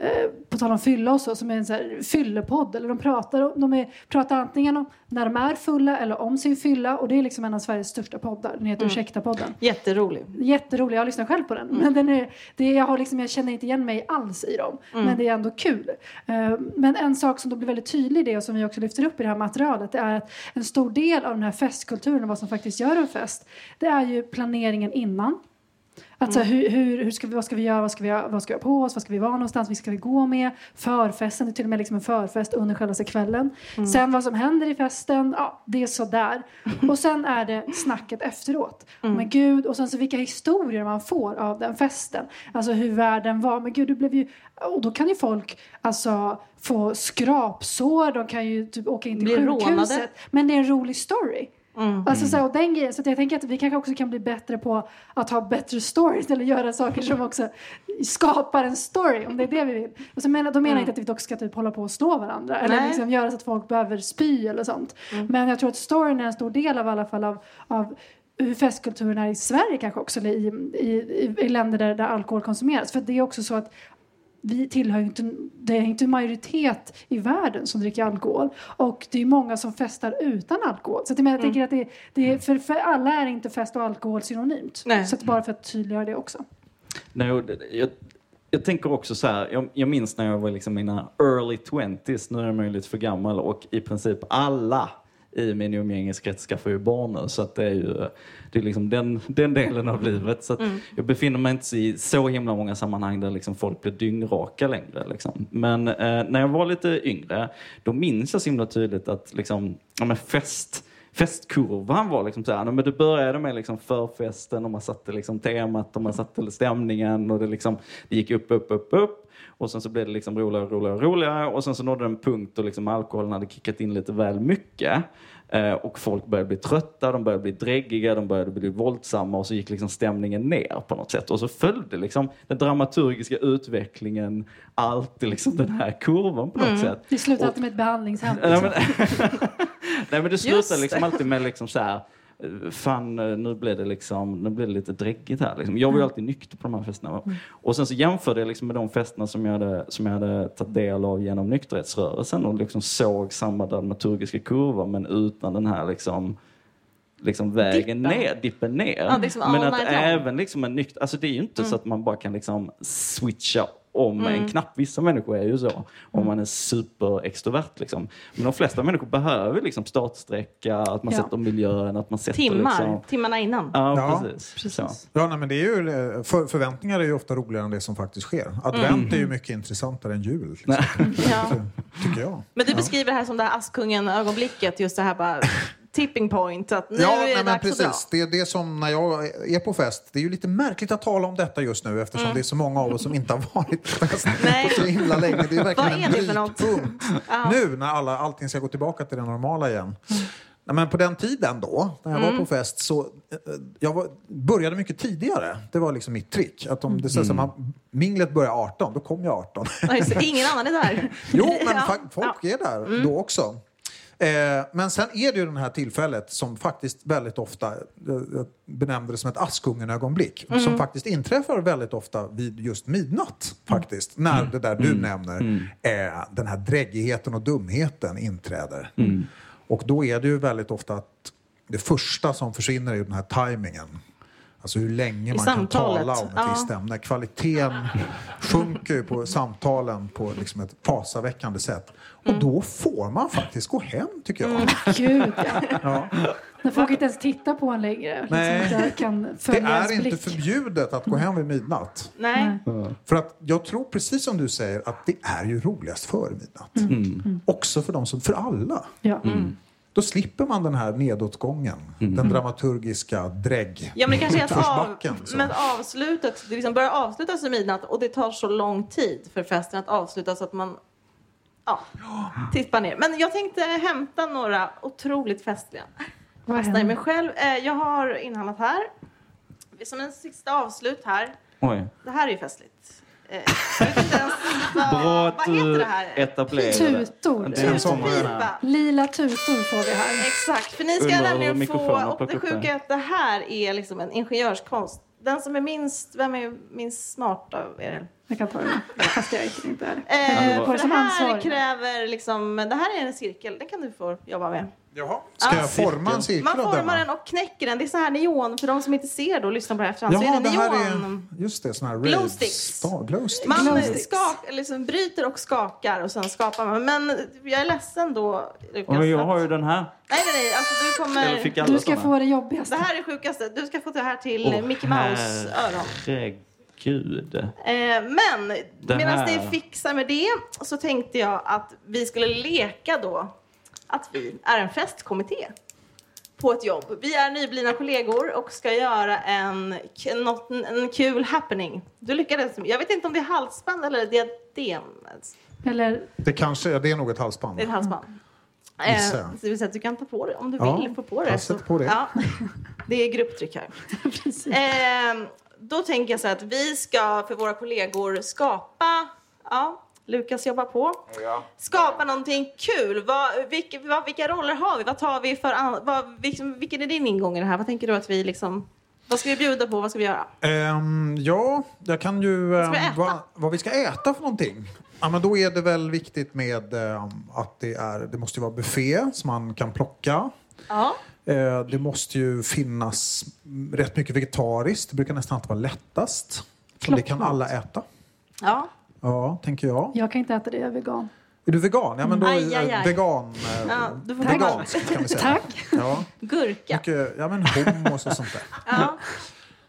Eh, på tal om fylla och så, som är en så här fyllepodd. Eller de pratar, de är, pratar antingen om när de är fulla eller om sin fylla. Och det är liksom en av Sveriges största poddar. Den heter mm. Ursäkta-podden. Jätterolig. Jätterolig. Jag lyssnar själv på den. Mm. Men den är, det, jag, har liksom, jag känner inte igen mig alls i dem. Mm. Men det är ändå kul. Uh, men en sak som då blir väldigt tydlig i det och som vi också lyfter upp i det här materialet. Det är att en stor del av den här festkulturen och vad som faktiskt gör en fest. Det är ju planeringen innan. Alltså mm. hur, hur, hur ska vi, vad ska vi göra, vad ska vi, vad ska vi ha på oss, vad ska vi vara någonstans, vad ska vi gå med? Förfesten, det är till och med liksom en förfest under själva kvällen. Mm. Sen vad som händer i festen, ja det är sådär. Och sen är det snacket efteråt. Mm. Men gud, och sen så vilka historier man får av den festen. Alltså hur världen var. Men gud, du blev ju, och då kan ju folk alltså få skrapsår, de kan ju typ åka in till sjukhuset. Rånade. Men det är en rolig story. Mm. Alltså, så, och den grejen, så jag tänker att vi kanske också kan bli bättre på att ha bättre stories eller göra saker som också skapar en story om det är det vi vill. Och så menar, då menar jag Mm. inte att vi också ska typ hålla på och slå varandra eller Nej. liksom göra så att folk behöver spy eller sånt. Mm. Men jag tror att storyn är en stor del av i alla fall av, av hur festkulturen är i Sverige kanske också eller i, i, i, i länder där, där alkohol konsumeras. För det är också så att vi tillhör inte, det är inte en majoritet i världen som dricker alkohol. Och det är många som festar utan alkohol. Så att menar, jag Mm. tänker att det, det är, för, för alla är inte fest och alkohol synonymt. Nej. Så att bara för att tydliggöra det också. Nej, och det- jag, jag tänker också så här, jag, jag minns när jag var liksom mina early 20s, nu är jag möjligt för gammal och i princip alla i min umgängeskrets skaffar ju barn nu. Så att det är ju det är liksom den, den delen av livet. Så att Jag befinner mig inte i så himla många sammanhang där liksom folk blir dyngraka längre. Liksom. Men eh, när jag var lite yngre, då minns jag så himla tydligt att liksom, ja, men fest festkurvan var liksom så här, men det började med liksom förfesten och man satte liksom temat och man satte stämningen och det, liksom, det gick upp, upp, upp, upp. Och sen så blev det liksom roligare, roligare, roligare och sen så nådde det en punkt då liksom alkoholen hade kickat in lite väl mycket. Eh, och folk började bli trötta, de började bli dräggiga, de började bli våldsamma och så gick liksom stämningen ner på något sätt. Och så följde liksom den dramaturgiska utvecklingen alltid liksom den här kurvan på något sätt. Det slutar Och- alltid med ett behandlingshem. Nej men, nej, men det slutar liksom alltid med liksom så här. Fan, eh, nu blev det liksom, nu blev det lite dräggigt här. Liksom. Jag var ju alltid nykter på de här festerna. Och sen så jämförde jag liksom med de festerna som jag hade, som jag hade tagit del av genom nykterhetsrörelsen och liksom såg samma dramaturgiska kurva men utan den här liksom liksom vägen Dippen. ner, dippen ner. Ja, liksom men att även liksom en nykter, alltså det är ju inte så att man bara kan liksom switcha om en knapp. Vissa människor är ju så, om man är superextrovert. Liksom. Men de flesta människor behöver liksom startsträcka, att man Ja. sätter miljön, att man sätter Timmar, liksom... timmarna innan. Ja, Ja, precis. Så. Ja, nej, men det är ju, för, förväntningar är ju ofta roligare än det som faktiskt sker. Advent är ju mycket intressantare än jul. Liksom, Ja. tycker jag. Men du beskriver det här som det här Askungen-ögonblicket, just det här bara tipping point, att nu Ja, är det nej, men att dra. precis. Det är det som när jag är på fest. Det är ju lite märkligt att tala om detta just nu eftersom det är så många av oss som inte har varit på fest Mm. Nej. på så himla länge. Det är verkligen Vad är en det för något? brytpunkt. Nu när alla, allting ska gå tillbaka till det normala igen. Nej, men på den tiden då, när jag Mm. var på fest, så eh, jag var, började mycket tidigare. Det var liksom mitt trick. Att om det, mm. man, minglet börjar 18, då kom jag 18. Ja, just det. Ingen annan är där. Jo, men Ja. folk Ja. är där då också. Eh, men sen är det ju det här tillfället som faktiskt väldigt ofta, eh, jag benämnde det som ett Askungen-ögonblick, som faktiskt inträffar väldigt ofta vid just midnatt faktiskt. När det där du nämner, eh, den här dräggigheten och dumheten inträder. Och då är det ju väldigt ofta att det första som försvinner är ju den här tajmingen. Alltså hur länge man kan samtalet. tala om ett Ja. visst ämne. Kvaliteten sjunker ju på samtalen på liksom ett fasaväckande sätt. Och Mm. då får man faktiskt gå hem, tycker jag. Gud, ja. När folk inte ens tittar på en längre. Liksom, Nej. kan Det är inte blick. förbjudet att gå hem vid midnatt. Nej. För att jag tror precis som du säger att det är ju roligast före midnatt. Mm. Också för dem som, för alla. Ja. Då slipper man den här nedåtgången. Den dramaturgiska drägg. Ja, men det kanske är att av, så. men avslutet, det liksom börjar avslutas vid midnatt och det tar så lång tid för festen att avsluta så att man ja, tippar ner. Men jag tänkte hämta några otroligt festliga. Vad Fastnar i mig själv. Eh, Jag har inhandlat här, som en sista avslut här, Oj. Det här är ju festligt. Eh, vad, Bra vad att heter du det här? etablerade. Tutor. Det är en sån Pipa. Lila tutor får vi här. Exakt, för ni ska Undrar hur nämligen få... Och det plockar upp sjuka det. är att det här är liksom en ingenjörskonst. Den som är minst... Vem är minst smart av er? Jag kan ta den. Fast jag är inte är. Eh, det för det här ansvarig. kräver liksom... Det här är en cirkel. Den kan du få jobba med. Jaha. Ska Ja, jag forma en cirkel Man formar den och knäcker den. Det är så här neon. För de som inte ser då och lyssnar på det här efterhand så Jaha, är det det här neon. är... Just det, sån här Glow sticks. Glow sticks. Man Glowsticks. skak, liksom bryter och skakar och sen skapar man. Men jag är ledsen då, Lukas. Och jag har ju den här. Nej, nej, nej. Alltså, du kommer... Du ska såna? få det jobbigaste. Det här är det sjukaste. Du ska få det här till Åh, Mickey Mouse-öron. Herregud. Eh, men Det medan ni fixar med det så tänkte jag att vi skulle leka då att vi är en festkommitté på ett jobb. Vi är nyblivna kollegor och ska göra en, något, en kul happening. Du lyckades. Jag vet inte om det är halsband eller diadem. Eller Det kanske ja, det är nog ett halsband. Det är ett halsband. Gissar Eh, så det vill säga att du kan ta på det om du Ja, vill få på det. sätter på det. Ja, det är grupptryck här. Eh, då tänker jag så här att vi ska för våra kollegor skapa, ja, Lukas jobbar på, skapa någonting kul. Vad, vilka, vad, vilka roller har vi? Vad tar vi för, an- vad, vilken, vilken är din ingång i det här? Vad tänker du att vi liksom, vad ska vi bjuda på? Vad ska vi göra? Ehm, ja, jag kan ju... Vad ska vi ehm, äta? vad, vad vi ska äta för någonting? Ja, men då är det väl viktigt med ehm, att det, är, det måste vara buffé som man kan plocka. Ja. Eh, det måste ju finnas rätt mycket vegetariskt. Det brukar nästan alltid vara lättast. Så det kan alla äta. Ja. Ja, tänker jag. Jag kan inte äta det, jag är vegan. Är du vegan? Ja, men då är Aj, aj, aj. vegan. Eh, Ja, du får veganskt kan vi säga. Tack. Ja, Gurka. mycket, ja men hummus och sånt där. Ja.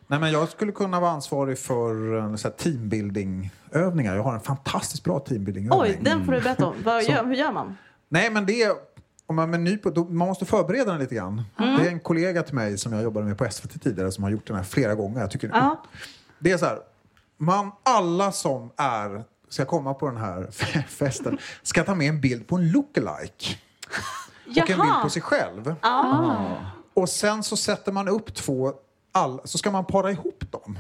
Nej, men jag skulle kunna vara ansvarig för eh, så här, teambuilding-övningar. Jag har en fantastiskt bra teambuilding-övning. Oj, den får du berätta om. Vad gör, hur gör man? Nej, men det är... Om man, är ny på, då, man måste förbereda den lite grann. Mm. Det är en kollega till mig som jag jobbade med på SVT tidigare som har gjort den här flera gånger. Jag tycker, Ja. Det är så här, man, alla som är, ska komma på den här festen ska ta med en bild på en lookalike. Och en bild Jaha. på sig själv. Ah. Och sen så sätter man upp två, all, så ska man para ihop dem.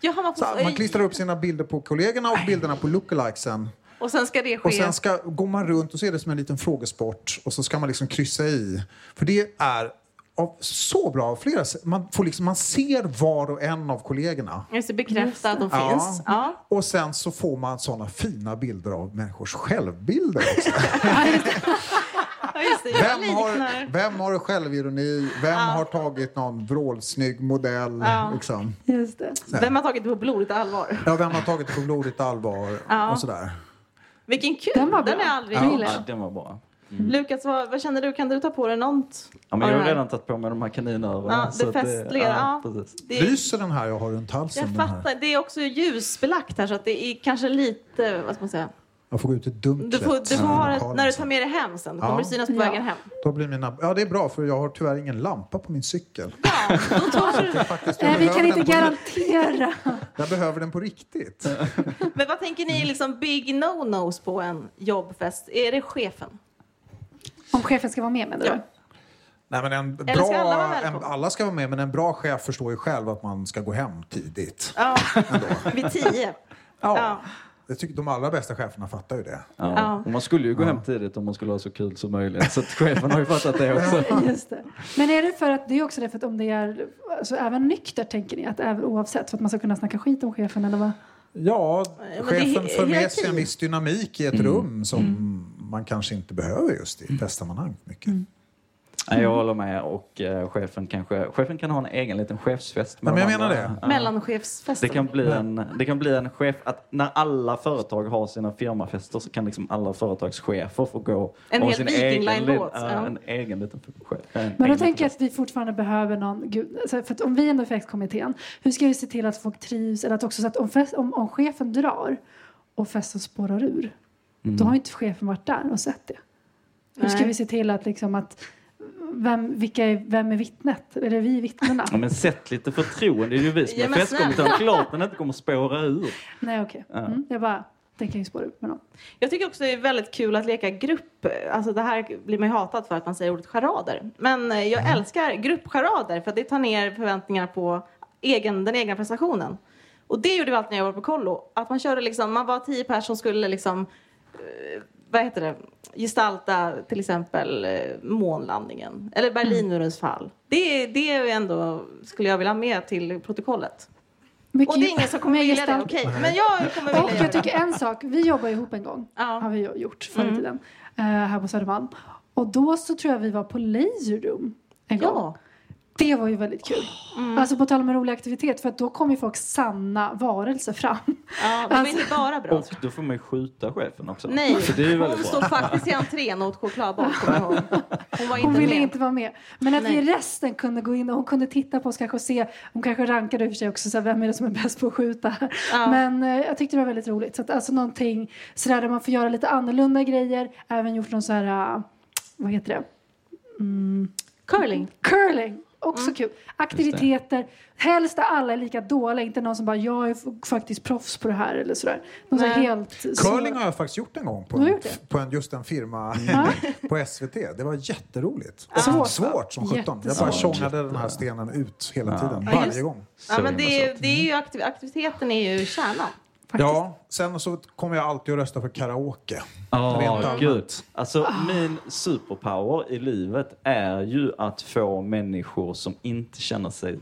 Jaha, man Så man klistrar upp sina bilder på kollegorna och bilderna på lookalikesen. och sen ska det ske. Och sen ska, går man runt och så är det som en liten frågesport och så ska man liksom kryssa i. För det är av, så bra av flera man, får liksom, man ser var och en av kollegorna. Just det, bekräfta att de Ja. finns. Ja. Och sen så får man såna fina bilder av människors självbilder också. Ja, Vem har, vem har självironi? Vem har tagit någon vrålsnygg modell? Ja. Liksom? Just det. Vem har tagit det på blodigt allvar? Ja, vem har tagit det på blodigt allvar? Ja. Och sådär. Vilken kul! Den var Den bra. är aldrig Ja. Ja, den var bra. Lukas, vad, vad känner du? Kan du ta på dig något? Ja, men jag har redan tagit på mig de här kaninöronen. Ja, det festliga, ja. Det är, Lyser den här jag har runt halsen? jag fattar. Det är också ljusbelagt här så att det är kanske lite, vad ska man säga? Jag får gå ut i dunklet. Du får, du får i ha det när du tar med dig hem sen. Då kommer Ja. det synas på Ja. vägen hem. Då blir mina... Ja, det är bra för jag har tyvärr ingen lampa på min cykel. Ja, då tar du... Faktiskt, Nej, vi kan inte på, garantera. Jag behöver den på riktigt. Men vad tänker ni är liksom big no-nos på en jobbfest? Är det chefen? Om chefen ska vara med menar Ja. du? Nej, men en Eller ska bra, alla vara en, alla ska vara med, men en bra chef förstår ju själv att man ska gå hem tidigt. Ja, Ändå. vid tio. Ja. Ja. Jag tycker de allra bästa cheferna fattar ju det. Ja. Ja. Och man skulle ju gå hem tidigt om man skulle ha så kul som möjligt. Så att chefen har ju fattat det också. Just det. Men är det för att det är också det för att om det är alltså, även nyktert tänker ni att även oavsett för att man ska kunna snacka skit om chefen eller vad? Ja, chefen för med sig en viss dynamik i ett rum som man kanske inte behöver just i festsammanhang. Mycket. Nej, jag håller med. Och eh, chefen, kanske, chefen kan ha en egen liten chefsfest. Ja, men jag menar det. Ja. Mellanchefsfesten. Det kan, bli en, det kan bli en chef, att när alla företag har sina firmafester så kan liksom alla företagschefer få gå En och ha sin egen, Line-låt, ja, ja. en egen liten chef. en Men då tänker jag att vi fortfarande behöver någon, gud, alltså, för att om vi ändå är effektkommittén, hur ska vi se till att folk trivs eller att också så att om, fest, om, om chefen drar och festen spårar ur, då har ju inte chefen varit där och sett det. Hur ska Nej. vi se till att liksom att vem, vilka är, vem är vittnet? Är det vi vittnena? Ja, men sätt lite förtroende. Det är ju vi som Ja, är men festkommittén. Klart den inte kommer spåra ur. Nej okej, mm, jag bara tänker inte spåra ur med någon. Jag tycker också det är väldigt kul att leka grupp. Alltså det här blir man ju hatad för att man säger ordet charader. Men eh, jag älskar gruppcharader för att det tar ner förväntningarna på egen, den egna prestationen. Och det gjorde vi alltid när jag var på kollo. Att man körde liksom, man var tio personer som skulle liksom, vad heter det, gestalta till exempel eh, månlandningen. Eller Berlinmurens fall. Det, det är ju ändå, skulle jag vilja ha med till protokollet. Mycket- Och det är ingen som kommer vilja det, gestalt- okej. Men jag kommer vilja Och jag tycker det. en sak, vi jobbar ihop en gång. Ja. Har vi gjort förr i Mm. tiden. eh, här på Södermalm. Och då så tror jag vi var på Laser Room en gång. Ja. Det var ju väldigt kul. Mm. Alltså på tal om en rolig aktivitet för att då kom ju folk sanna varelser fram. ja, det var Alltså- inte bara bra. Och då får man ju skjuta chefen också. Nej, Så det är ju hon stod bra. faktiskt i entrén och åt chokladboll. kommer jag ihåg. Hon var Hon inte ville med. inte vara med. Men att vi Nej. resten kunde gå in och hon kunde titta på oss kanske och se. Hon kanske rankade i och för sig också så här, vem är det som är bäst på att skjuta. Ja. Men eh, jag tyckte det var väldigt roligt. Så att, alltså någonting sådär där man får göra lite annorlunda grejer. Även gjort någon så här, uh, vad heter det? Curling. Curling. Också Mm. kul. Aktiviteter. Helst där alla är lika dåliga. Inte någon som bara, jag är faktiskt proffs på det här eller sådär. Någon så helt... Curling har jag faktiskt gjort en gång på, en, på en, just en firma Ja. på SVT. Det var jätteroligt. Svårt, Svårt som sjutton. Jag bara tjongade den här stenen ut hela tiden, varje gång. Ja, Så men det, är- det är ju aktiv, aktiviteten är ju kärnan. Faktiskt. Ja, sen så kommer jag alltid att rösta för karaoke. Ja, gud. Alltså min superpower i livet är ju att få människor som inte känner sig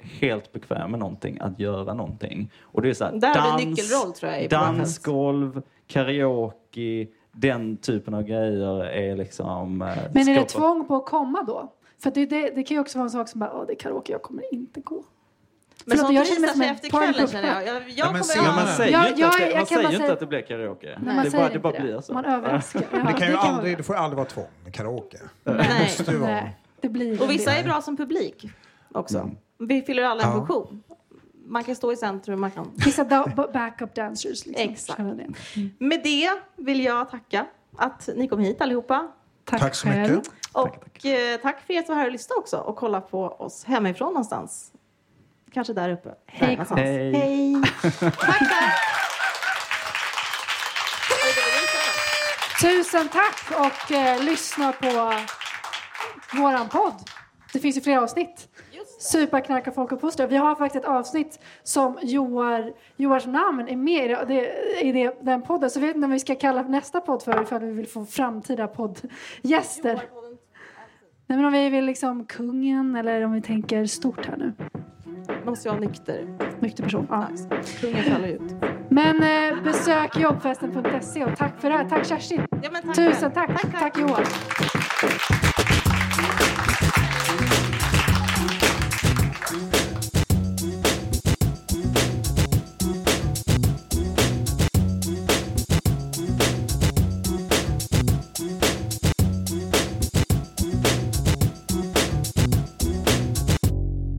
helt bekväma med någonting att göra någonting. Och det är så här, Där har du dans, nyckelroll, tror jag, dansgolv, karaoke, den typen av grejer är liksom... eh, Men är det skapar- tvång på att komma då? För det, det, det kan ju också vara en sak som bara, det är karaoke, jag kommer inte gå. Men Förlåt, jag känner mig som en efter kvällen känner jag. Jag, jag Ja, kommer ha... man säger Ja, ju inte, jag- att, det, jag man kan säger bara inte säga- att det blir karaoke. Nej, det, man bara, säger det bara blir så. Man överraskar. Ja, Det kan ju aldrig, det får ju aldrig vara tvång med karaoke. Nej. måste ju vara. Det blir Och vissa det. är bra som publik också. Mm. Vi fyller alla en Ja. funktion. Man kan stå i centrum, man kan... Vissa backup dancers. Liksom. Exakt. Det. Med det vill jag tacka att ni kom hit allihopa. Tack, Tack så mycket. Och eh, tack för er som var här och lyssnade också och kolla på oss hemifrån någonstans. Kanske där uppe. Hej, Där. Hej. Hej. tack. Tusen tack och eh, lyssna på våran podd. Det finns ju flera avsnitt. Superknarka folk och pusslar. Vi har faktiskt ett avsnitt som Joar, Joars namn är med i, det, i det, den podden. Så jag vet inte om vi ska kalla nästa podd för ifall vi vill få framtida poddgäster. Nej, men om vi vill liksom kungen eller om vi tänker stort här nu. Måste jag vara nykter. Nykter person. Ja. Kungen faller ut. Men eh, besök jobbfesten.se och tack för det här. Tack Kerstin. Ja, tack Tusen själv. tack. Tack, Johan.